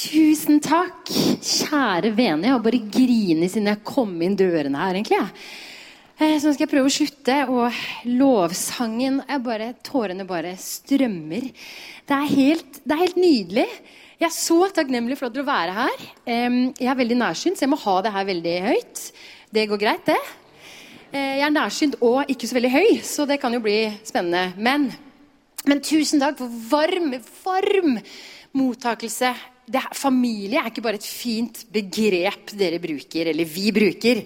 Tusen takk, kjære vene. Jeg har bare grinet siden jeg kom inn dørene her, egentlig. Eh, Så nå skal jeg prøve å slutte. Og lovsangen bare, Tårene bare strømmer. Det er helt, det er helt nydelig. Jeg er så takknemlig for at dere være her. Jeg er veldig nærsynt, så jeg må ha det her veldig høyt. Det går greit, det. Eh, Jeg er nærsynt og ikke så veldig høy, så det kan jo bli spennende. Men, men tusen takk for varm, varm mottakelse. Det, familie er ikke bare et fint begrep dere bruker, eller vi bruker.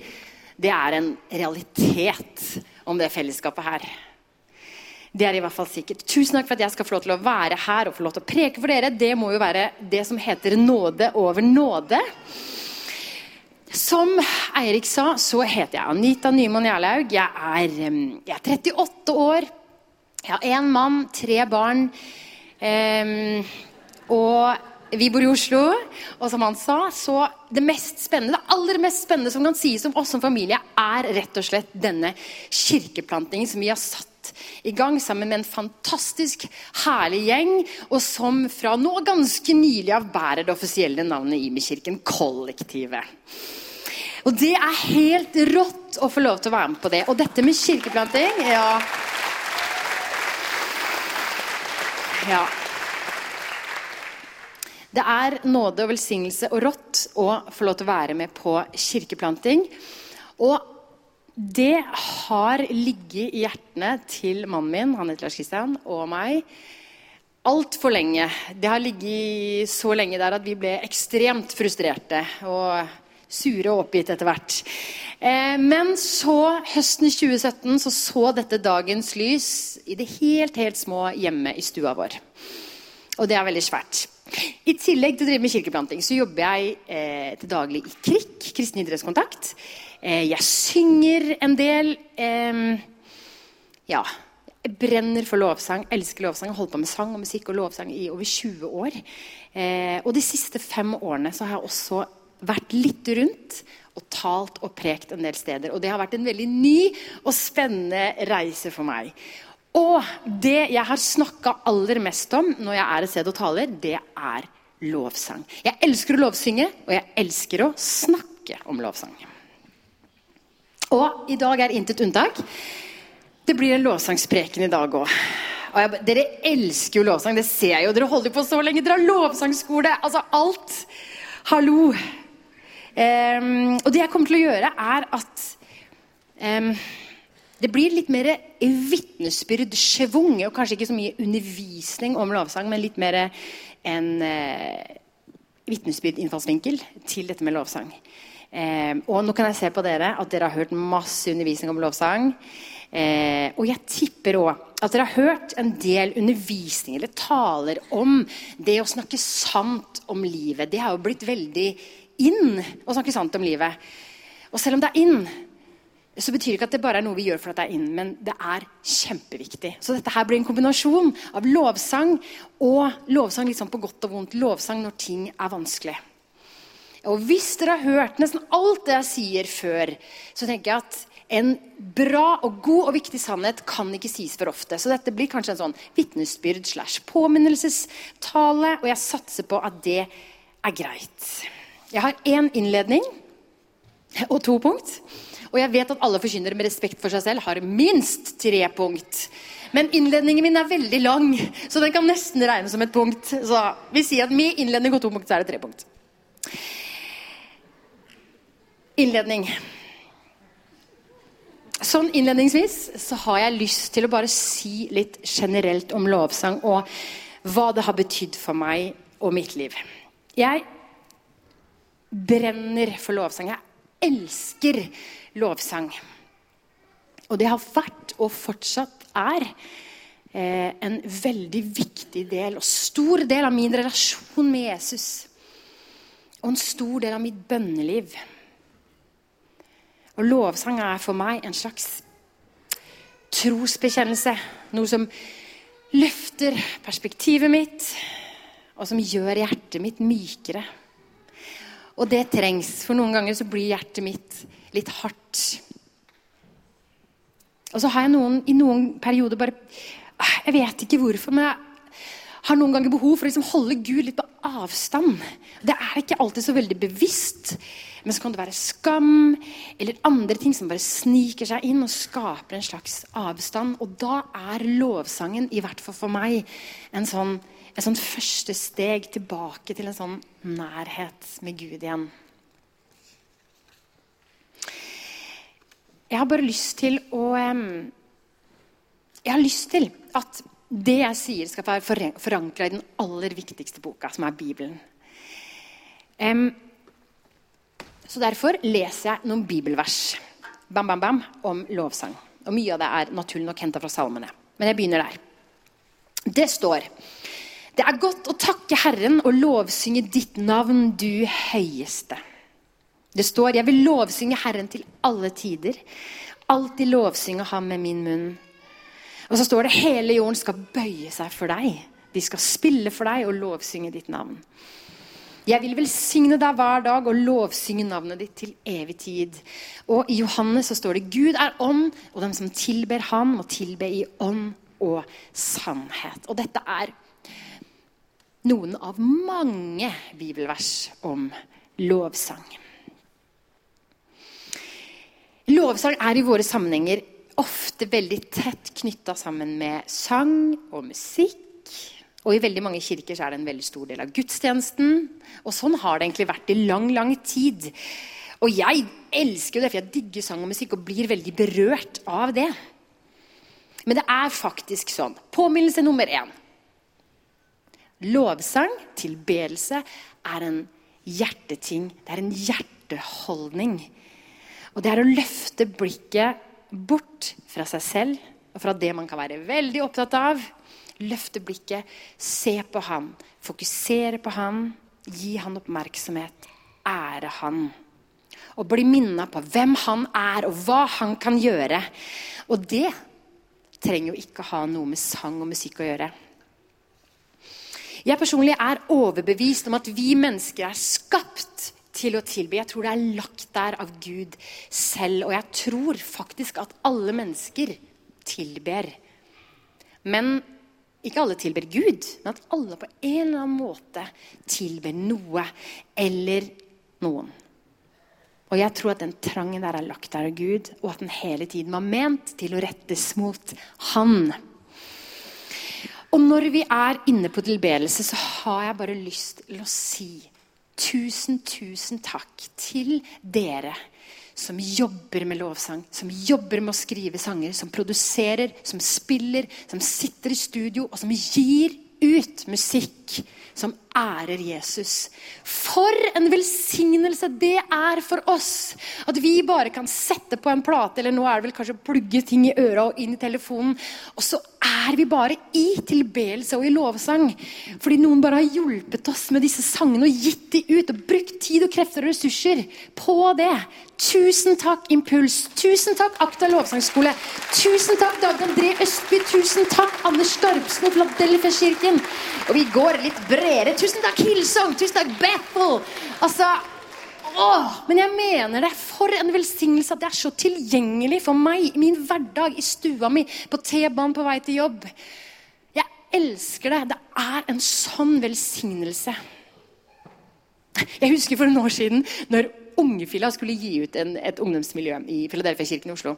Det er en realitet om det fellesskapet her. Det er i hvert fall sikkert. Tusen takk for at jeg skal få lov til å være her og få lov til å preke for dere. Det må jo være det som heter nåde over nåde. Som Eirik sa, så heter jeg Anita Nyman Jarlaug. Jeg jeg er 38 år. Jeg har én mann, tre barn. Um, og vi bor i Oslo. Og som han sa, så det mest spennende, det aller mest spennende som kan sies om oss som familie, er rett og slett denne kirkeplantingen som vi har satt i gang sammen med en fantastisk herlig gjeng, og som fra nå ganske nylig av bærer det offisielle navnet Imi-kirken Kollektivet. Og det er helt rått å få lov til å være med på det. Og dette med kirkeplanting ja. ja. Det er nåde og velsignelse og rått å få lov til å være med på kirkeplanting. Og det har ligget i hjertene til mannen min, han heter Lars Kristian, og meg altfor lenge. Det har ligget så lenge der at vi ble ekstremt frustrerte og sure og oppgitt etter hvert. Eh, men så, høsten 2017, så så dette dagens lys i det helt, helt små hjemme i stua vår. Og det er veldig svært. I tillegg til å drive med kirkeplanting så jobber jeg eh, til daglig i KRIK, Kristen idrettskontakt. Eh, jeg synger en del. Eh, ja, jeg brenner for lovsang, elsker lovsang. Jeg holdt på med sang og musikk og lovsang i over 20 år. Eh, og de siste fem årene så har jeg også vært litt rundt og talt og prekt en del steder. Og det har vært en veldig ny og spennende reise for meg. Og det jeg har snakka aller mest om når jeg er et sted og taler, det er lovsang. Jeg elsker å lovsynge, og jeg elsker å snakke om lovsang. Og i dag er intet unntak. Det blir en lovsangspreken i dag òg. Dere elsker jo lovsang, det ser jeg jo. Dere holder på så lenge. Dere har lovsangskole. Altså alt. Hallo. Um, og det jeg kommer til å gjøre, er at em, det blir litt mer vitnesbyrd, schwung, og kanskje ikke så mye undervisning om lovsang, men litt mer en eh, vitnesbyrd-innfallsvinkel til dette med lovsang. Eh, og nå kan jeg se på dere at dere har hørt masse undervisning om lovsang. Eh, og jeg tipper òg at dere har hørt en del undervisning eller taler om det å snakke sant om livet. Det har jo blitt veldig inn å snakke sant om livet. Og selv om det er inn, så betyr ikke at det bare er noe vi gjør for at det er inn, men det er kjempeviktig. Så dette her blir en kombinasjon av lovsang og lovsang sånn på godt og vondt. Lovsang når ting er vanskelig. Og hvis dere har hørt nesten alt det jeg sier før, så tenker jeg at en bra og god og viktig sannhet kan ikke sies for ofte. Så dette blir kanskje en sånn vitnesbyrd slash påminnelsestale, og jeg satser på at det er greit. Jeg har én innledning og to punkt. Og jeg vet at alle forkynnere med respekt for seg selv har minst tre punkt. Men innledningen min er veldig lang, så den kan nesten regnes som et punkt. Så vi sier at med innledning og to punkt så er det tre punkt. Innledning. Sånn innledningsvis så har jeg lyst til å bare si litt generelt om lovsang og hva det har betydd for meg og mitt liv. Jeg brenner for lovsang. Jeg elsker lovsang. Og det har vært og fortsatt er eh, en veldig viktig del og stor del av min relasjon med Jesus. Og en stor del av mitt bønneliv. Og lovsang er for meg en slags trosbekjennelse. Noe som løfter perspektivet mitt, og som gjør hjertet mitt mykere. Og det trengs, for noen ganger så blir hjertet mitt litt hardt. Og så har jeg noen, i noen perioder bare Jeg vet ikke hvorfor, men jeg har noen ganger behov for å liksom holde Gud litt på avstand. Det er ikke alltid så veldig bevisst. Men så kan det være skam eller andre ting som bare sniker seg inn og skaper en slags avstand. Og da er lovsangen, i hvert fall for meg, en sånn, et sånn første steg tilbake til en sånn nærhet med Gud igjen. Jeg har bare lyst til å Jeg har lyst til at det jeg sier, skal være forankra i den aller viktigste boka, som er Bibelen. Så Derfor leser jeg noen bibelvers bam, bam, bam, om lovsang. Og Mye av det er naturlig nok henta fra salmene. Men jeg begynner der. Det står Det er godt å takke Herren og lovsynge ditt navn, du høyeste. Det står Jeg vil lovsynge Herren til alle tider. Alltid lovsynge ham med min munn. Og så står det hele jorden skal bøye seg for deg. De skal spille for deg og lovsynge ditt navn. Jeg vil velsigne deg hver dag og lovsynge navnet ditt til evig tid. Og I Johannes så står det Gud er ånd, og de som tilber ham, må tilbe i ånd og sannhet. Og dette er noen av mange bibelvers om lovsang. Lovsang er i våre sammenhenger ofte veldig tett knytta sammen med sang og musikk. Og i veldig mange kirker er det en veldig stor del av gudstjenesten. Og sånn har det egentlig vært i lang, lang tid. Og jeg elsker det, for jeg digger sang og musikk og blir veldig berørt av det. Men det er faktisk sånn. Påminnelse nummer én. Lovsang, tilbedelse, er en hjerteting. Det er en hjerteholdning. Og det er å løfte blikket bort fra seg selv og fra det man kan være veldig opptatt av. Løfte blikket, se på han, fokusere på han, gi han oppmerksomhet, ære han. Og bli minna på hvem han er, og hva han kan gjøre. Og det trenger jo ikke ha noe med sang og musikk å gjøre. Jeg personlig er overbevist om at vi mennesker er skapt til å tilby. Jeg tror det er lagt der av Gud selv. Og jeg tror faktisk at alle mennesker tilber. Men ikke alle tilber Gud, men at alle på en eller annen måte tilber noe eller noen. Og jeg tror at den trangen der er lagt der av Gud, og at den hele tiden var ment til å rettes mot Han. Og når vi er inne på tilbedelse, så har jeg bare lyst til å si Tusen, tusen takk til dere som jobber med lovsang, som jobber med å skrive sanger, som produserer, som spiller, som sitter i studio, og som gir ut musikk som ærer Jesus. For en velsignelse det er for oss! At vi bare kan sette på en plate, eller nå er det vel kanskje å plugge ting i øra og inn i telefonen, og så er vi bare i tilbedelse og i lovsang. Fordi noen bare har hjulpet oss med disse sangene og gitt de ut. Og brukt tid og krefter og ressurser på det. Tusen takk, Impuls. Tusen takk, Akta lovsangskole. Tusen takk, Dag André Østby. Tusen takk, Anders Skarpsen og Philadelphia-kirken. Og vi går litt bredere. Tusen takk, Hillsong. Tusen takk, Bethel. Altså, Åh, men jeg mener det. For en velsignelse at det er så tilgjengelig for meg i min hverdag, i stua mi, på T-banen på vei til jobb. Jeg elsker det. Det er en sånn velsignelse. Jeg husker for noen år siden når Ungefilla skulle gi ut en, et ungdomsmiljø i Filadelfia-kirken i Oslo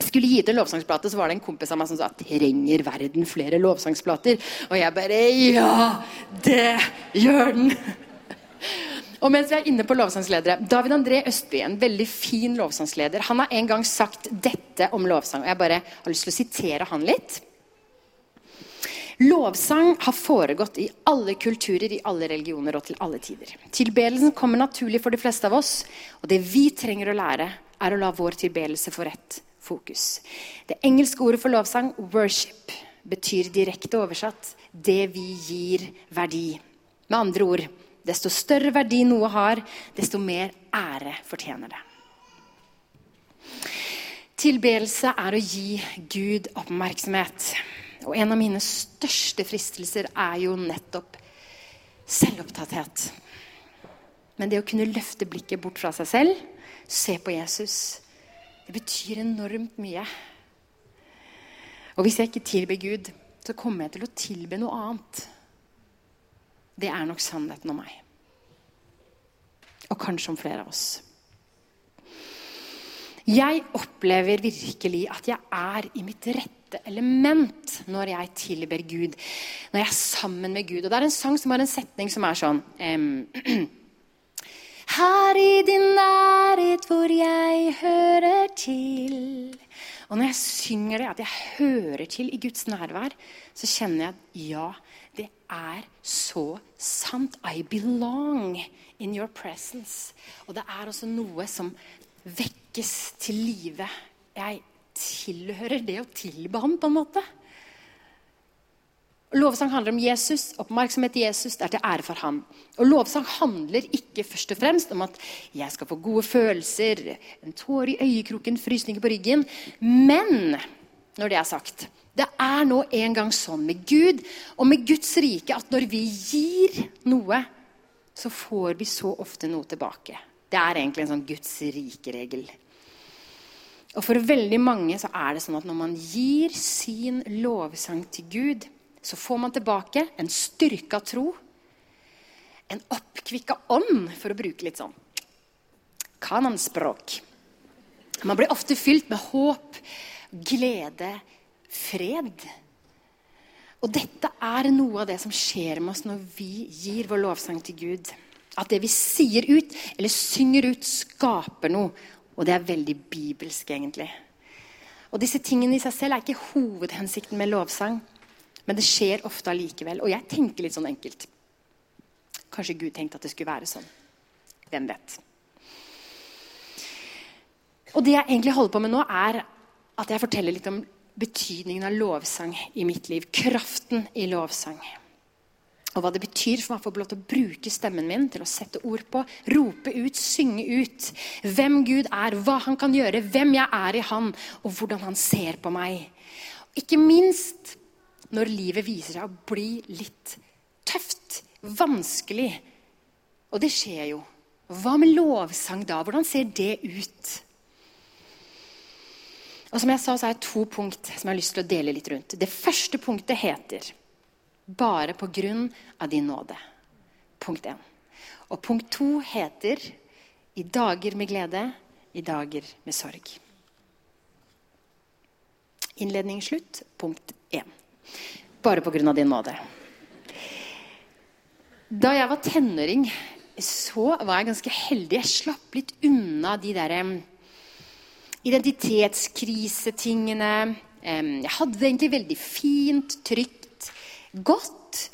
skulle gi ut en lovsangsplate, så var det en kompis av meg som sa trenger verden flere lovsangsplater. Og jeg bare Ja, det gjør den! Og mens vi er inne på lovsangsledere, David André Østby, en veldig fin lovsangsleder, han har en gang sagt dette om lovsang. og Jeg bare har lyst til å sitere han litt. Lovsang har foregått i alle kulturer, i alle religioner og til alle tider. Tilbedelsen kommer naturlig for de fleste av oss, og det vi trenger å lære, er å la vår tilbedelse få rett fokus. Det engelske ordet for lovsang, 'worship', betyr direkte oversatt 'det vi gir verdi'. Med andre ord Desto større verdi noe har, desto mer ære fortjener det. Tilbedelse er å gi Gud oppmerksomhet. Og en av mine største fristelser er jo nettopp selvopptatthet. Men det å kunne løfte blikket bort fra seg selv, se på Jesus, det betyr enormt mye. Og hvis jeg ikke tilber Gud, så kommer jeg til å tilbe noe annet. det er nok sannheten om meg. Og kanskje om flere av oss. Jeg opplever virkelig at jeg er i mitt rette element når jeg tilber Gud. Når jeg er sammen med Gud. Og det er en sang som har en setning som er sånn um, Her i din nærhet hvor jeg hører til. Og når jeg synger det, at jeg hører til i Guds nærvær, så kjenner jeg at ja, det er så sant. I belong in your presence. Og det er også noe som vekkes til live. Jeg tilhører det å tilbe ham, på en måte. Lovsang handler om Jesus, oppmerksomhet til Jesus. Det er til ære for ham. Og Lovsang handler ikke først og fremst om at jeg skal få gode følelser, en tåre i øyekroken, frysninger på ryggen. Men når det er sagt, det er nå en gang sånn med Gud og med Guds rike at når vi gir noe, så får vi så ofte noe tilbake. Det er egentlig en sånn Guds rike-regel. Og For veldig mange så er det sånn at når man gir sin lovsang til Gud, så får man tilbake en styrka tro, en oppkvikka ånd, for å bruke litt sånn kanonspråk. Man blir ofte fylt med håp, glede, fred. Og dette er noe av det som skjer med oss når vi gir vår lovsang til Gud. At det vi sier ut, eller synger ut, skaper noe. Og det er veldig bibelsk, egentlig. Og disse tingene i seg selv er ikke hovedhensikten med lovsang. Men det skjer ofte allikevel. Og jeg tenker litt sånn enkelt. Kanskje Gud tenkte at det skulle være sånn. Hvem vet. Og det jeg egentlig holder på med nå, er at jeg forteller litt om betydningen av lovsang i mitt liv. Kraften i lovsang. Og hva det betyr for meg å få lov til å bruke stemmen min til å sette ord på, rope ut, synge ut hvem Gud er, hva han kan gjøre, hvem jeg er i han, og hvordan han ser på meg. Ikke minst når livet viser seg å bli litt tøft, vanskelig. Og det skjer jo. Hva med lovsang da? Hvordan ser det ut? Og som jeg sa, så er det to punkt som jeg har lyst til å dele litt rundt. Det første punktet heter 'Bare på grunn av din nåde'. Punkt én. Og punkt to heter 'I dager med glede, i dager med sorg'. Innledning slutt. Punkt én. Bare på grunn av din nåde. Da jeg var tenåring, så var jeg ganske heldig. Jeg slapp litt unna de der identitetskrisetingene. Jeg hadde det egentlig veldig fint, trygt, godt.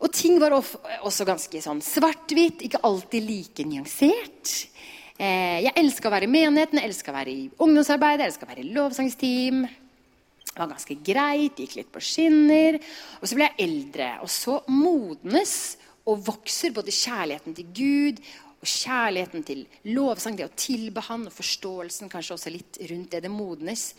Og ting var også ganske sånn svart-hvitt, ikke alltid like nyansert. Eh, jeg elska å være i menigheten, jeg elska å være i ungdomsarbeid, jeg elska å være i lovsangsteam. Det var ganske greit, gikk litt på skinner. Og så ble jeg eldre, og så modnes og vokser både kjærligheten til Gud og kjærligheten til lovsang, det å tilbe Han, og forståelsen kanskje også litt rundt det det modnes.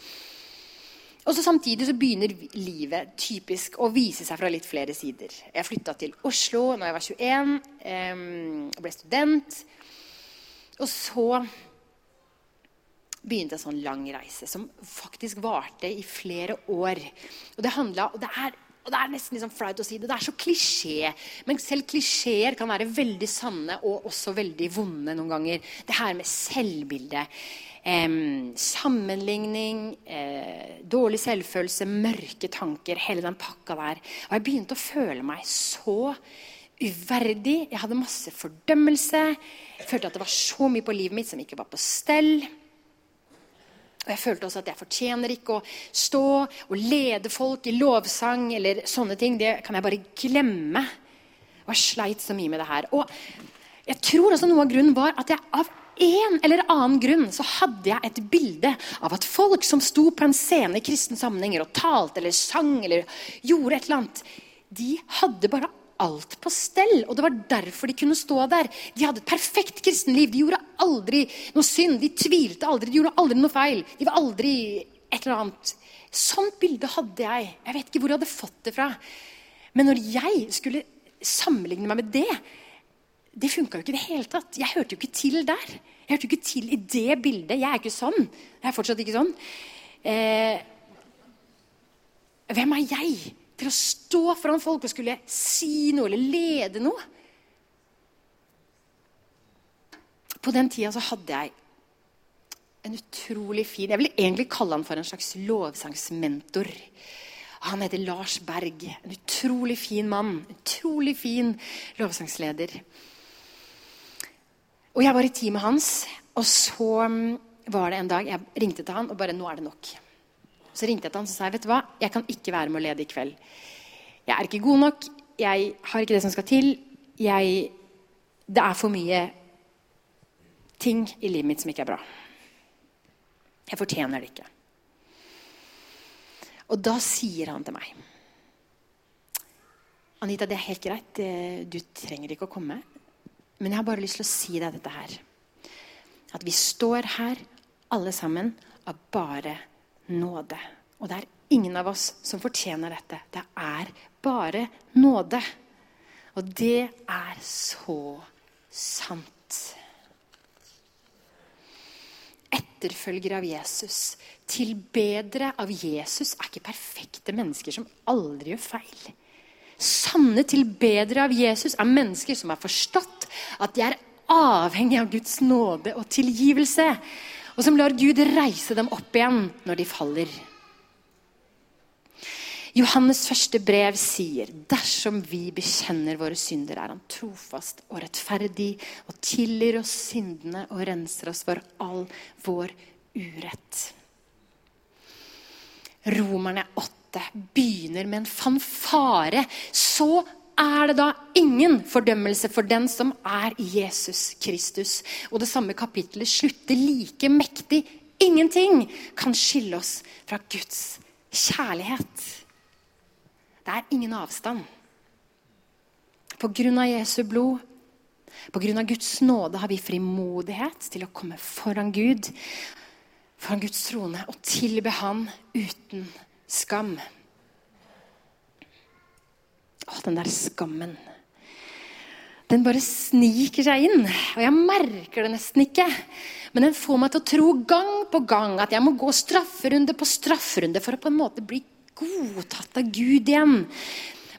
Og så Samtidig så begynner livet typisk å vise seg fra litt flere sider. Jeg flytta til Oslo når jeg var 21 og ble student. Og så begynte en sånn lang reise som faktisk varte i flere år. Og det handla, og er og Det er nesten liksom flaut å si det. Det er så klisjé. Men selv klisjeer kan være veldig sanne og også veldig vonde noen ganger. Det her med selvbilde. Eh, sammenligning, eh, dårlig selvfølelse, mørke tanker. Hele den pakka der. Og jeg begynte å føle meg så uverdig. Jeg hadde masse fordømmelse. Jeg følte at det var så mye på livet mitt som ikke var på stell. Og jeg følte også at jeg fortjener ikke å stå og lede folk i lovsang eller sånne ting. Det kan jeg bare glemme. Og jeg sleit så mye med det her. Og jeg tror også noe av grunnen var at jeg av en eller annen grunn så hadde jeg et bilde av at folk som sto på en scene i kristne sammenhenger og talte eller sang eller gjorde et eller annet, de hadde bare alt på stell. Og det var derfor de kunne stå der. De hadde et perfekt kristenliv. De gjorde aldri noe synd. De tvilte aldri. De gjorde aldri noe feil. De var aldri et eller annet. Sånt bilde hadde jeg. Jeg vet ikke hvor jeg hadde fått det fra. Men når jeg skulle sammenligne meg med det, det funka jo ikke i det hele tatt. Jeg hørte jo ikke til der. Jeg hørte jo ikke til i det bildet. Jeg er ikke sånn. Jeg er fortsatt ikke sånn. Eh, hvem er jeg til å stå foran folk og skulle si noe eller lede noe. På den tida så hadde jeg en utrolig fin Jeg vil egentlig kalle han for en slags lovsangsmentor. Han heter Lars Berg. En utrolig fin mann. Utrolig fin lovsangsleder. Og jeg var i teamet hans, og så mm, var det en dag jeg ringte til han og bare 'Nå er det nok'. Så ringte jeg til han og sa vet du hva, jeg kan ikke være med å lede i kveld. Jeg er ikke god nok. Jeg har ikke det som skal til. Jeg, det er for mye ting i livet mitt som ikke er bra. Jeg fortjener det ikke. Og da sier han til meg Anita, det er helt greit. Du trenger ikke å komme. Men jeg har bare lyst til å si deg dette her. At vi står her alle sammen av bare nåde. Og det er ingen av oss som fortjener dette. Det er bare nåde. Og det er så sant. Etterfølgere av Jesus, tilbedere av Jesus, er ikke perfekte mennesker som aldri gjør feil. Sanne tilbedere av Jesus er mennesker som har forstått at de er avhengig av Guds nåde og tilgivelse. Og som lar Gud reise dem opp igjen når de faller. Johannes første brev sier dersom vi bekjenner våre synder, er han trofast og rettferdig og tilgir oss syndene og renser oss for all vår urett. Romerne 8 begynner med en fanfare. Så er det da ingen fordømmelse for den som er Jesus Kristus. Og det samme kapittelet slutter like mektig. Ingenting kan skille oss fra Guds kjærlighet. Det er ingen avstand. På grunn av Jesu blod, på grunn av Guds nåde, har vi frimodighet til å komme foran Gud, foran Guds trone, og tilbe Han uten skam. Å, den der skammen. Den bare sniker seg inn. Og jeg merker det nesten ikke. Men den får meg til å tro gang på gang at jeg må gå strafferunde på strafferunde for å på en måte bli godtatt av Gud igjen.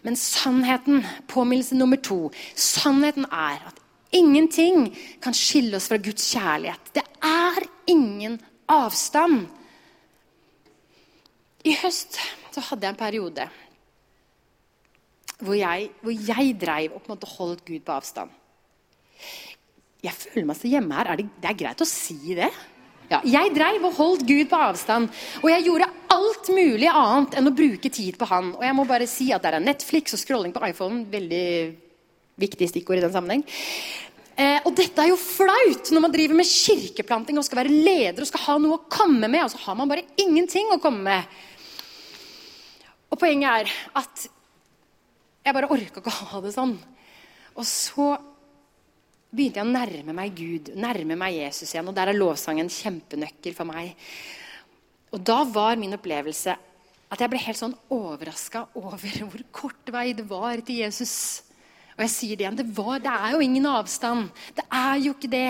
Men sannheten, påminnelse nummer to, sannheten er at ingenting kan skille oss fra Guds kjærlighet. Det er ingen avstand. I høst så hadde jeg en periode hvor jeg, hvor jeg dreiv og på en måte holdt Gud på avstand. Jeg føler meg så hjemme her. Er det, det er greit å si det? Ja, jeg dreiv og holdt Gud på avstand. Og jeg gjorde alt mulig annet enn å bruke tid på han. Og jeg må bare si at der er Netflix og scrolling på iPhone veldig viktige stikkord i den sammenheng. Eh, og dette er jo flaut når man driver med kirkeplanting og skal være leder og skal ha noe å komme med, og så har man bare ingenting å komme med. Og poenget er at jeg bare orka ikke å ha det sånn. Og så begynte jeg å nærme meg Gud, nærme meg Jesus igjen. Og der er lovsangen en kjempenøkkel for meg. Og da var min opplevelse at jeg ble helt sånn overraska over hvor kort vei det var til Jesus. Og jeg sier det igjen, det, var, det er jo ingen avstand. Det er jo ikke det.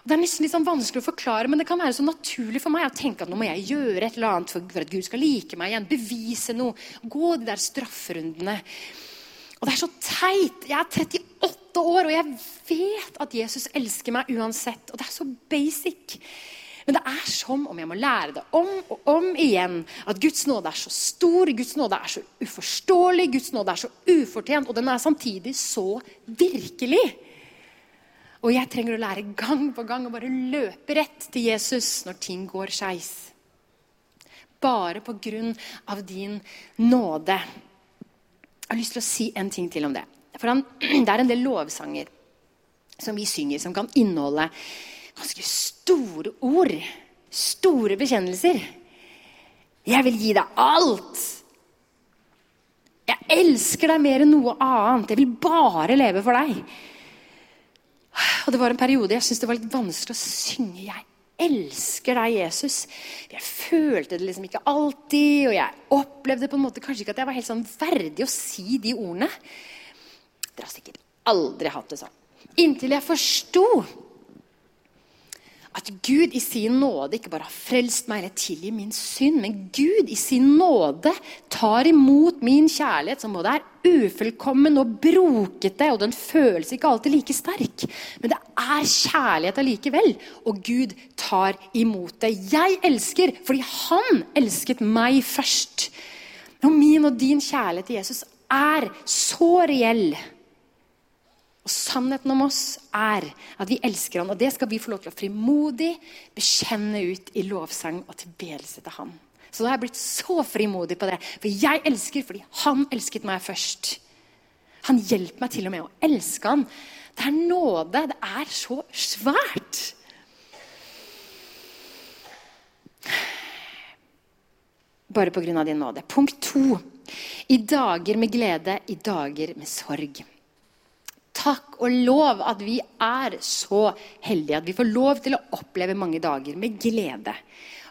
Og det er nesten litt sånn vanskelig å forklare, men det kan være så naturlig for meg å tenke at nå må jeg gjøre et eller annet for at Gud skal like meg igjen. Bevise noe. Gå de der strafferundene. Og det er så teit. Jeg er 38 år, og jeg vet at Jesus elsker meg uansett. Og det er så basic. Men det er som om jeg må lære det om og om igjen. At Guds nåde er så stor, Guds nåde er så uforståelig, Guds nåde er så ufortjent. Og den er samtidig så virkelig. Og jeg trenger å lære gang på gang å bare løpe rett til Jesus når ting går skeis. Bare på grunn av din nåde. Jeg har lyst til å si en ting til om det. For han, Det er en del lovsanger som vi synger, som kan inneholde ganske store ord. Store bekjennelser. Jeg vil gi deg alt. Jeg elsker deg mer enn noe annet. Jeg vil bare leve for deg. Og Det var en periode jeg syntes det var litt vanskelig å synge. Jeg elsker deg, Jesus. Jeg følte det liksom ikke alltid, og jeg opplevde på en måte kanskje ikke at jeg var helt sånn verdig å si de ordene. Dere har sikkert aldri hatt det sånn. Inntil jeg forsto at Gud i sin nåde ikke bare har frelst meg eller tilgir min synd, men Gud i sin nåde tar imot min kjærlighet, som både er ufullkommen og brokete, og den føles ikke alltid like sterk, men det er kjærlighet allikevel. Og Gud tar imot det. Jeg elsker fordi han elsket meg først. Og min og din kjærlighet til Jesus er så reell. Og Sannheten om oss er at vi elsker han, og det skal vi få lov til å frimodig bekjenne ut i lovsang og tilbedelse til han. Så da har jeg blitt så frimodig på det. For jeg elsker fordi han elsket meg først. Han hjelper meg til og med å elske han. Det er nåde. Det er så svært. Bare på grunn av din nåde. Punkt to. I dager med glede, i dager med sorg. Takk og lov at vi er så heldige at vi får lov til å oppleve mange dager med glede.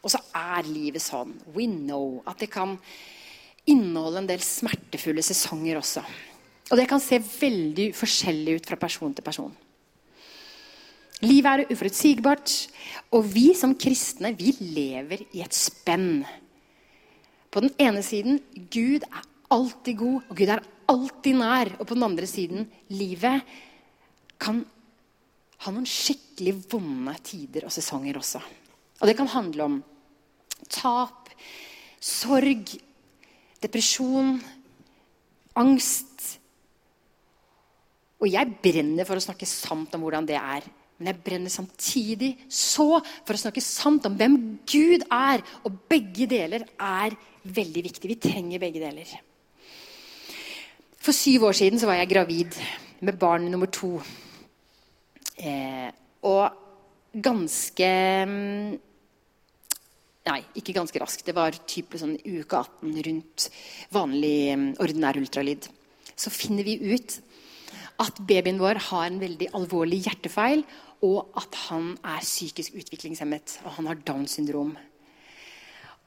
Og så er livet sånn. We know at det kan inneholde en del smertefulle sesonger også. Og det kan se veldig forskjellig ut fra person til person. Livet er uforutsigbart, og vi som kristne vi lever i et spenn. På den ene siden Gud er alltid god, og Gud er alltid nær. Og på den andre siden livet kan ha noen skikkelig vonde tider og sesonger også. Og det kan handle om tap, sorg, depresjon, angst. Og jeg brenner for å snakke sant om hvordan det er. Men jeg brenner samtidig så for å snakke sant om hvem Gud er. Og begge deler er veldig viktig. Vi trenger begge deler. For syv år siden var jeg gravid med barn nummer to. Eh, og ganske mm, Nei, ikke ganske raskt. Det var type sånn uke 18 rundt vanlig, mm, ordinær ultralyd. Så finner vi ut at babyen vår har en veldig alvorlig hjertefeil, og at han er psykisk utviklingshemmet. Og han har Downs syndrom.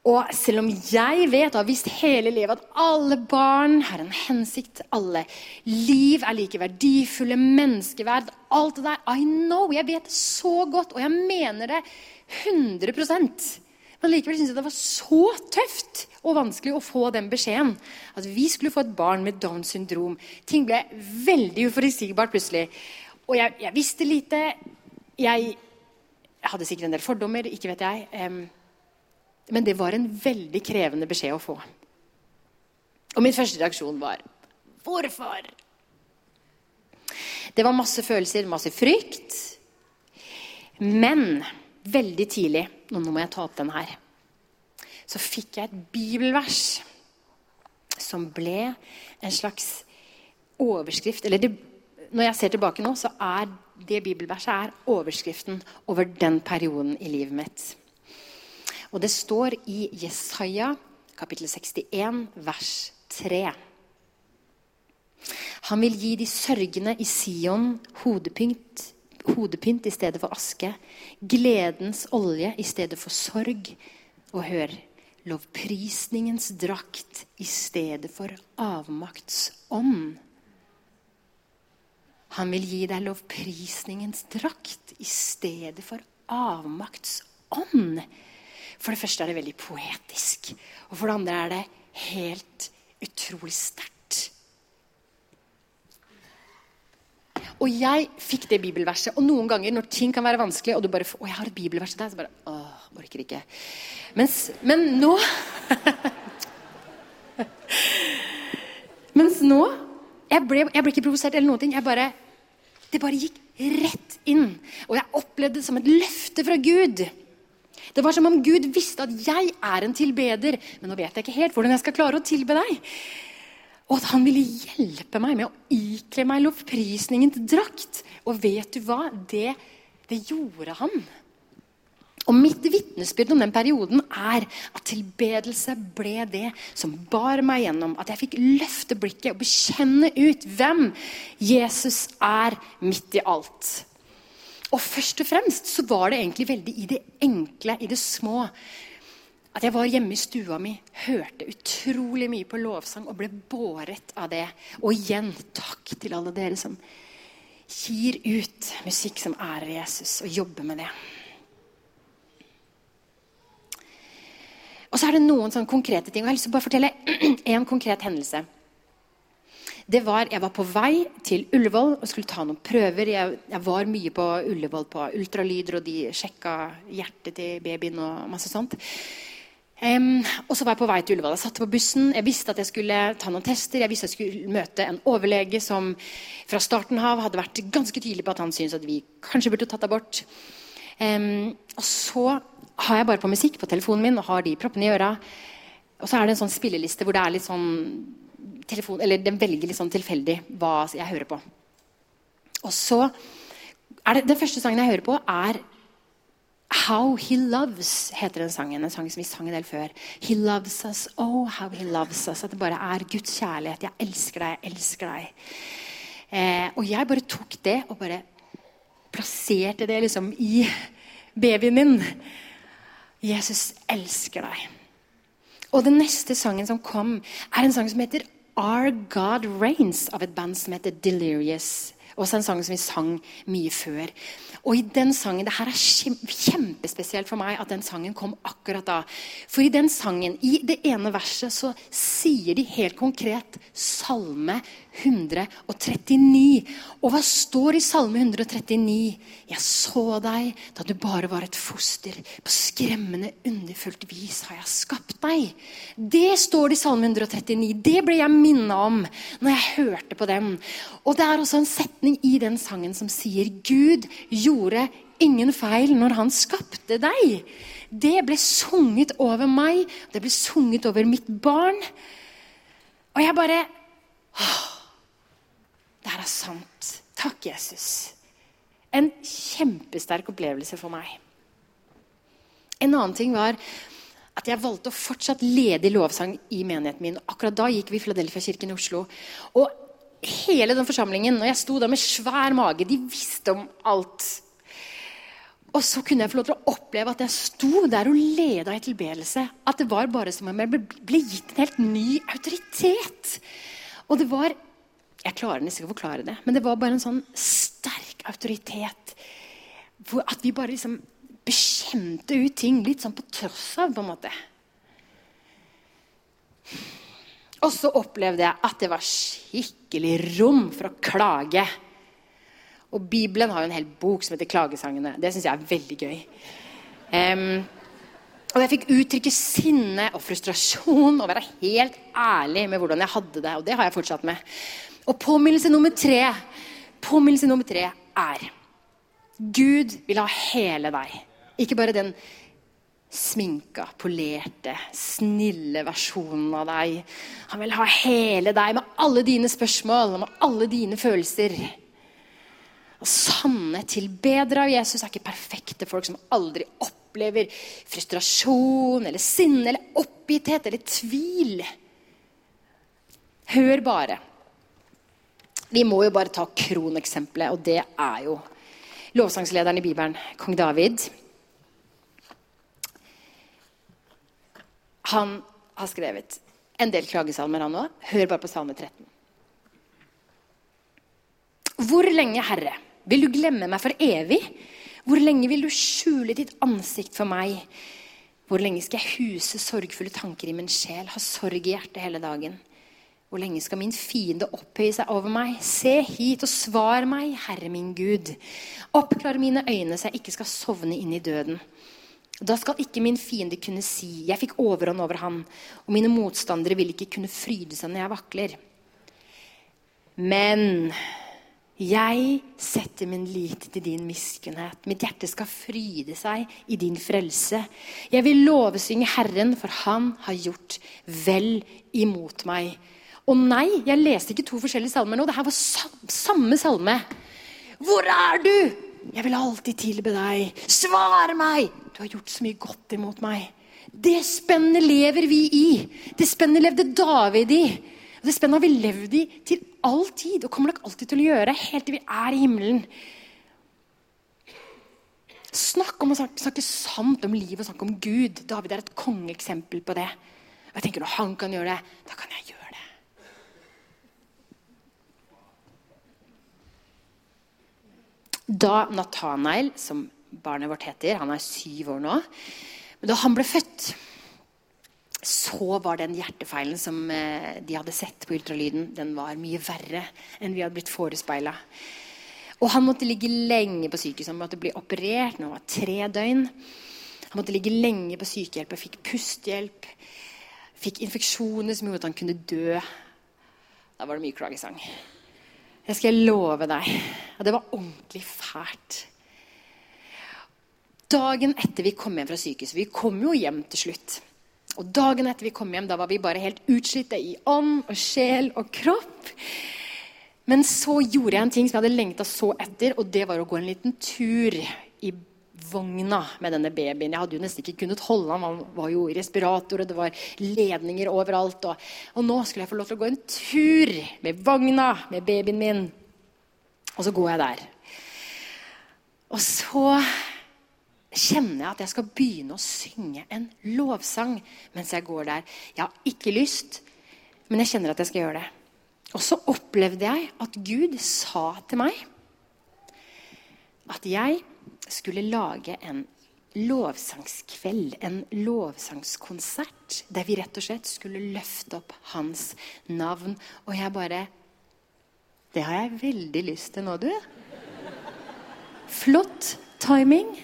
Og selv om jeg vet og har visst hele livet at alle barn har en hensikt, alle liv er like verdifulle, menneskeverd, alt det der I know, Jeg vet det så godt, og jeg mener det 100% Men likevel syns jeg det var så tøft og vanskelig å få den beskjeden. At vi skulle få et barn med Downs syndrom. Ting ble veldig uforutsigbart plutselig. Og jeg, jeg, visste lite. Jeg, jeg hadde sikkert en del fordommer, ikke vet jeg. Um, men det var en veldig krevende beskjed å få. Og min første reaksjon var Hvorfor? Det var masse følelser, masse frykt. Men veldig tidlig Nå må jeg ta opp den her. Så fikk jeg et bibelvers som ble en slags overskrift Eller det, når jeg ser tilbake nå, så er det bibelverset er overskriften over den perioden i livet mitt. Og det står i Jesaja kapittel 61 vers 3. Han vil gi de sørgende i Sion hodepynt, hodepynt i stedet for aske, gledens olje i stedet for sorg. Og hør lovprisningens drakt i stedet for avmaktsånd. Han vil gi deg lovprisningens drakt i stedet for avmaktsånd. For det første er det veldig poetisk. Og for det andre er det helt utrolig sterkt. Og jeg fikk det bibelverset. Og noen ganger når ting kan være vanskelig, og du bare Å, jeg har et bibelvers der. Så bare Åh, orker ikke. Mens, men nå Mens nå jeg ble, jeg ble ikke provosert eller noen ting. Jeg bare, det bare gikk rett inn. Og jeg opplevde det som et løfte fra Gud. Det var som om Gud visste at jeg er en tilbeder, men nå vet jeg ikke helt hvordan jeg skal klare å tilbe deg. Og at han ville hjelpe meg med å ikle meg lovprisningens drakt. Og vet du hva? Det, det gjorde han. Og Mitt vitnesbyrd om den perioden er at tilbedelse ble det som bar meg gjennom. At jeg fikk løfte blikket og bekjenne ut hvem Jesus er midt i alt. Og først og fremst så var det egentlig veldig i det enkle, i det små. At jeg var hjemme i stua mi, hørte utrolig mye på lovsang og ble båret av det. Og igjen takk til alle dere som gir ut musikk som ærer Jesus, og jobber med det. Og så er det noen sånne konkrete ting. og Jeg har lyst til å bare fortelle en konkret hendelse. Det var, Jeg var på vei til Ullevål og skulle ta noen prøver. Jeg, jeg var mye på Ullevål på ultralyder, og de sjekka hjertet til babyen og masse sånt. Um, og så var jeg på vei til Ullevål. Jeg satt på bussen. Jeg visste at jeg skulle ta noen tester. Jeg visste at jeg skulle møte en overlege som fra starten av hadde vært ganske tydelig på at han syntes at vi kanskje burde tatt abort. Um, og så har jeg bare på musikk på telefonen min og har de proppene i øra. Og så er det en sånn spilleliste hvor det er litt sånn telefon, eller den velger litt sånn tilfeldig hva jeg hører på. Og så er det, Den første sangen jeg hører på, er How He Loves, heter den sangen. En sang som vi sang en del før. He loves us, oh how he loves us. At det bare er Guds kjærlighet. Jeg elsker deg, jeg elsker deg. Eh, og jeg bare tok det og bare plasserte det liksom i babyen min. Jesus elsker deg. Og den neste sangen som kom, er en sang som heter Our God Reigns av et band som heter Delirious. Også en sang som vi sang mye før. Og i den sangen, Det her er kjempespesielt for meg at den sangen kom akkurat da. For i den sangen, i det ene verset, så sier de helt konkret Salme 139. Og hva står i Salme 139? Jeg så deg da du bare var et foster. På skremmende, underfullt vis har jeg skapt deg. Det står det i Salme 139. Det ble jeg minna om når jeg hørte på den. Og det er også en setning i den sangen som sier Gud gjorde ingen feil når han skapte deg. Det ble sunget over meg, det ble sunget over mitt barn. Og jeg bare åh, Det her er sant. Takk, Jesus. En kjempesterk opplevelse for meg. En annen ting var at jeg valgte å fortsatt lede i lovsang i menigheten min. Akkurat da gikk vi i Filadelfia-kirken i Oslo. Og hele den forsamlingen, og jeg sto der med svær mage, de visste om alt. Og så kunne jeg få lov til å oppleve at jeg sto der og leda i tilbedelse. At det var bare som om jeg ble, ble gitt en helt ny autoritet. Og det var Jeg klarer nesten ikke å forklare det, men det var bare en sånn sterk autoritet. At vi bare liksom bekjente ut ting litt sånn på tross av, på en måte. Og så opplevde jeg at det var skikkelig rom for å klage. Og Bibelen har jo en hel bok som heter 'Klagesangene'. Det syns jeg er veldig gøy. Um, og jeg fikk uttrykke sinne og frustrasjon og være helt ærlig med hvordan jeg hadde det. Og det har jeg fortsatt med. Og påminnelse nummer tre, påminnelse nummer tre er Gud vil ha hele deg. Ikke bare den sminka, polerte, snille versjonen av deg. Han vil ha hele deg med alle dine spørsmål med alle dine følelser. Og sanne tilbedere av Jesus er ikke perfekte folk som aldri opplever frustrasjon eller sinne eller oppgitthet eller tvil. Hør bare. Vi må jo bare ta kroneksempelet, og det er jo lovsangslederen i Bibelen, kong David. Han har skrevet en del klagesalmer, han òg. Hør bare på salme 13. Hvor lenge, Herre, vil du glemme meg for evig? Hvor lenge vil du skjule ditt ansikt for meg? Hvor lenge skal jeg huse sorgfulle tanker i min sjel, ha sorg i hjertet hele dagen? Hvor lenge skal min fiende opphøye seg over meg? Se hit og svar meg, Herre min Gud. Oppklar mine øyne så jeg ikke skal sovne inn i døden. Da skal ikke min fiende kunne si 'jeg fikk overhånd over han', og mine motstandere vil ikke kunne fryde seg når jeg vakler. Men jeg setter min lit til din miskunnhet. Mitt hjerte skal fryde seg i din frelse. Jeg vil lovesynge Herren, for han har gjort vel imot meg. Og nei, jeg leste ikke to forskjellige salmer nå. Dette var samme salme. Hvor er du? Jeg vil alltid tilbe deg. Svar meg! Du har gjort så mye godt imot meg. Det spennet lever vi i. Det spennet levde David i. Og Det spennet har vi levd i til all tid og kommer nok alltid til å gjøre helt til vi er i himmelen. Snakk om å snakke, snakke sant om livet og snakke om Gud. David er et kongeeksempel på det. Jeg tenker Når han kan gjøre det, da kan jeg gjøre det. Da Nathanael, som barnet vårt heter, han er syv år nå Da han ble født så var den hjertefeilen som eh, de hadde sett på ultralyden, den var mye verre enn vi hadde blitt forespeila. Og han måtte ligge lenge på sykehus. Han måtte bli operert når han var tre døgn. Han måtte ligge lenge på sykehjelp og fikk pustehjelp. Fikk infeksjoner som gjorde at han kunne dø. Da var det mye klagesang. Det skal jeg love deg. Og det var ordentlig fælt. Dagen etter vi kom hjem fra sykehuset Vi kom jo hjem til slutt. Og dagen etter vi kom hjem, da var vi bare helt utslitte i ånd og sjel og kropp. Men så gjorde jeg en ting som jeg hadde lengta så etter, og det var å gå en liten tur i vogna med denne babyen. Jeg hadde jo nesten ikke kunnet holde han, han var jo i respirator, og det var ledninger overalt. Og, og nå skulle jeg få lov til å gå en tur med vogna med babyen min. Og så går jeg der. Og så kjenner jeg at jeg skal begynne å synge en lovsang mens jeg går der. Jeg har ikke lyst, men jeg kjenner at jeg skal gjøre det. Og så opplevde jeg at Gud sa til meg at jeg skulle lage en lovsangskveld, en lovsangskonsert, der vi rett og slett skulle løfte opp hans navn. Og jeg bare Det har jeg veldig lyst til nå, du. Flott timing.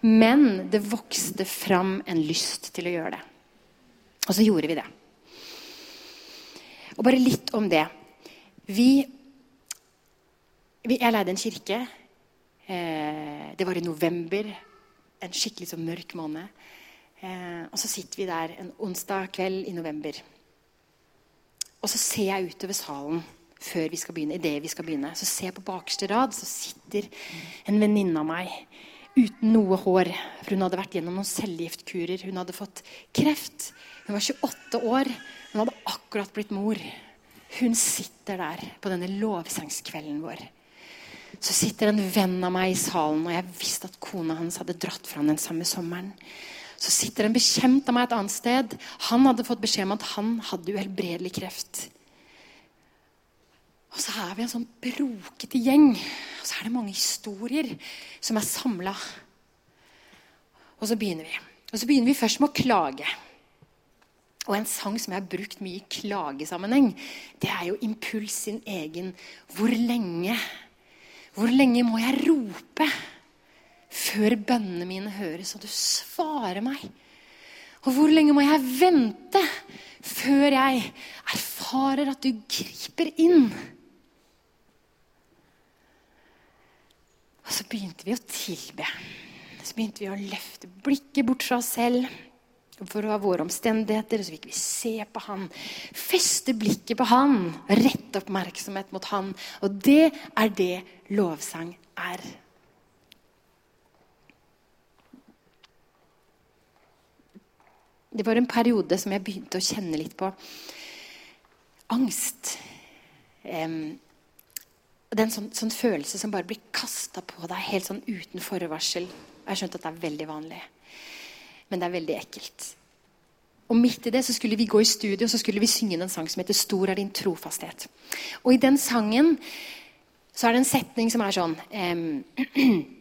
Men det vokste fram en lyst til å gjøre det. Og så gjorde vi det. Og bare litt om det. Vi, vi Jeg leide en kirke. Eh, det var i november. En skikkelig så mørk måned. Eh, og så sitter vi der en onsdag kveld i november. Og så ser jeg utover salen før vi skal begynne, idet vi skal begynne. Så ser jeg på bakerste rad, så sitter en venninne av meg uten noe hår. For hun hadde vært gjennom noen cellegiftkurer. Hun hadde fått kreft. Hun var 28 år. Hun hadde akkurat blitt mor. Hun sitter der på denne lovsangskvelden vår. Så sitter en venn av meg i salen, og jeg visste at kona hans hadde dratt fra den samme sommeren. Så sitter en bekjent av meg et annet sted. Han hadde fått beskjed om at han hadde uhelbredelig kreft. Og så er vi en sånn brokete gjeng. Og så er det mange historier som er samla. Og så begynner vi. Og så begynner vi først med å klage. Og en sang som jeg har brukt mye i klagesammenheng, det er jo Impuls sin egen 'Hvor lenge'? Hvor lenge må jeg rope før bønnene mine høres, og du svarer meg? Og hvor lenge må jeg vente før jeg erfarer at du griper inn? Og så begynte vi å tilbe. Så begynte vi å løfte blikket bort fra oss selv for å ha våre omstendigheter. Så fikk vi se på han, feste blikket på han, rette oppmerksomhet mot han. Og det er det lovsang er. Det var en periode som jeg begynte å kjenne litt på angst. Um, det er en sånn, sånn, følelse som bare blir kasta på deg helt sånn uten forvarsel. Jeg har skjønt at det er veldig vanlig, men det er veldig ekkelt. Og midt i det så skulle vi gå i studio og så skulle vi synge en sang som heter 'Stor er din trofasthet'. Og i den sangen så er det en setning som er sånn eh,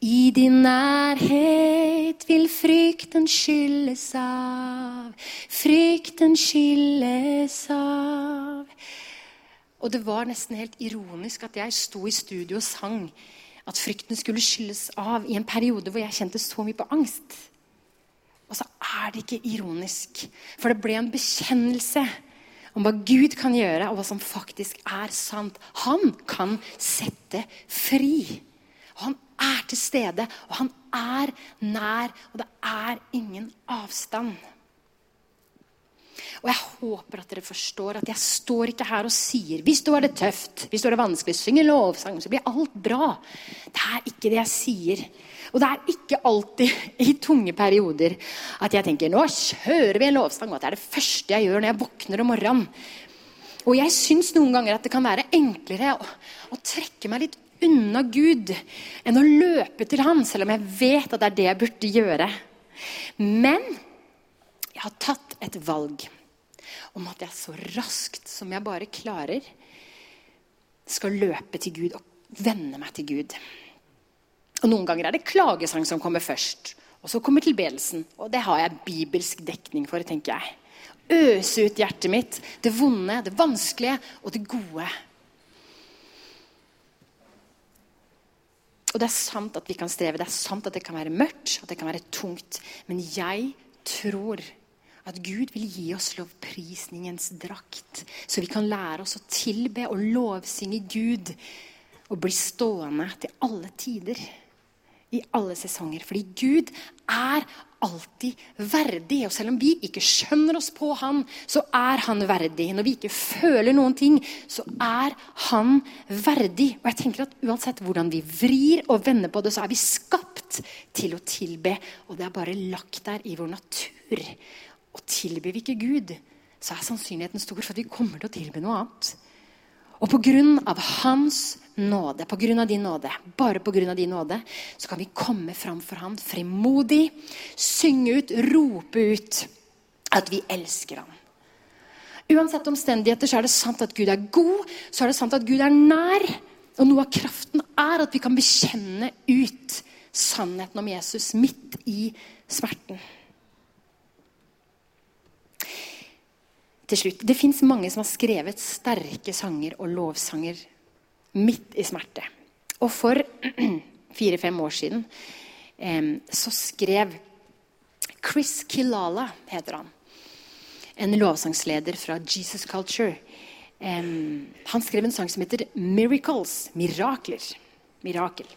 I din nærhet vil frykten skylles av, frykten skylles av. Og det var nesten helt ironisk at jeg sto i studio og sang at frykten skulle skylles av i en periode hvor jeg kjente så mye på angst. Og så er det ikke ironisk, for det ble en bekjennelse om hva Gud kan gjøre, og hva som faktisk er sant. Han kan sette fri. Og han er til stede, og han er nær, og det er ingen avstand. Og jeg håper at dere forstår at jeg står ikke her og sier hvis du har det tøft, hvis du har det vanskelig, synger lovsang, så blir alt bra. Det er ikke det jeg sier. Og det er ikke alltid i tunge perioder at jeg tenker nå kjører vi en lovsang, og at det er det første jeg gjør når jeg våkner om morgenen. Og jeg syns noen ganger at det kan være enklere å, å trekke meg litt unna Gud enn å løpe til Han, selv om jeg vet at det er det jeg burde gjøre. Men jeg har tatt et valg om at jeg så raskt som jeg bare klarer, skal løpe til Gud og vende meg til Gud. Og Noen ganger er det klagesang som kommer først. Og så kommer tilbedelsen, og det har jeg bibelsk dekning for, tenker jeg. Øse ut hjertet mitt, det vonde, det vanskelige og det gode. Og det er sant at vi kan streve, det er sant at det kan være mørkt, at det kan være tungt. Men jeg tror at Gud vil gi oss lovprisningens drakt, så vi kan lære oss å tilbe og lovsynge Gud og bli stående til alle tider i alle sesonger. Fordi Gud er alltid verdig. Og selv om vi ikke skjønner oss på han, så er han verdig. Når vi ikke føler noen ting, så er han verdig. Og jeg tenker at uansett hvordan vi vrir og vender på det, så er vi skapt til å tilbe. Og det er bare lagt der i vår natur. Og tilbyr vi ikke Gud, så er sannsynligheten stor for at vi kommer til å tilby noe annet. Og på grunn av Hans nåde, på grunn av din nåde, bare på grunn av din nåde, så kan vi komme fram for Han frimodig, synge ut, rope ut at vi elsker ham. Uansett omstendigheter så er det sant at Gud er god, så er det sant at Gud er nær. Og noe av kraften er at vi kan bekjenne ut sannheten om Jesus midt i smerten. Til slutt, Det fins mange som har skrevet sterke sanger og lovsanger midt i smerte. Og for fire-fem år siden eh, så skrev Chris Kilala, heter han, en lovsangsleder fra Jesus Culture. Eh, han skrev en sang som heter 'Miracles'. Mirakler. Mirakel.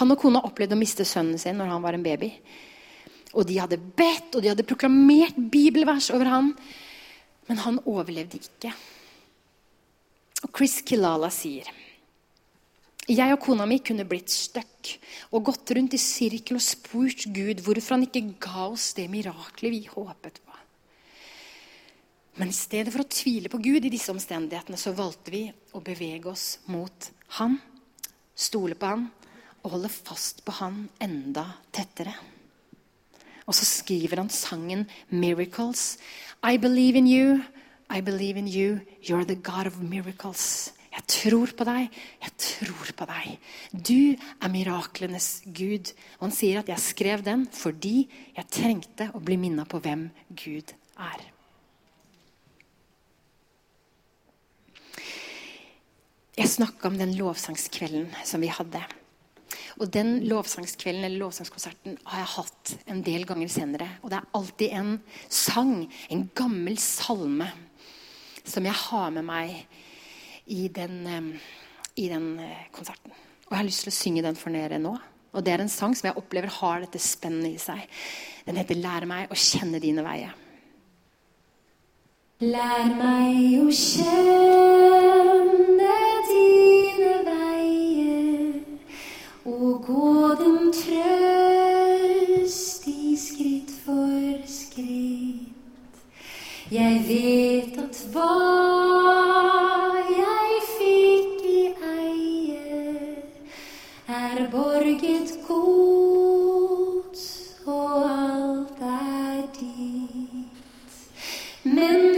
Han og kona opplevde å miste sønnen sin når han var en baby. Og de hadde bedt og de hadde proklamert bibelvers over han, men han overlevde ikke. Og Chris Kilala sier jeg og kona mi kunne blitt stuck og gått rundt i sirkel og spurt Gud hvorfor han ikke ga oss det miraklet vi håpet på. Men i stedet for å tvile på Gud i disse omstendighetene, så valgte vi å bevege oss mot Han, stole på Han og holde fast på Han enda tettere. Og så skriver han sangen 'Miracles'. I believe in you, I believe in you, you're the God of miracles. Jeg tror på deg, jeg tror på deg. Du er miraklenes Gud. Og han sier at jeg skrev den fordi jeg trengte å bli minna på hvem Gud er. Jeg snakka om den lovsangskvelden som vi hadde. Og den lovsangskvelden eller lovsangskonserten har jeg hatt en del ganger senere. Og det er alltid en sang, en gammel salme, som jeg har med meg i den, i den eh, konserten. Og jeg har lyst til å synge den for dere nå. Og det er en sang som jeg opplever har dette spennet i seg. Den heter 'Lær meg å kjenne dine veier'. Lær meg å kjenne Jeg vet at hva jeg fikk i eie, er borget godt, og alt er ditt. Men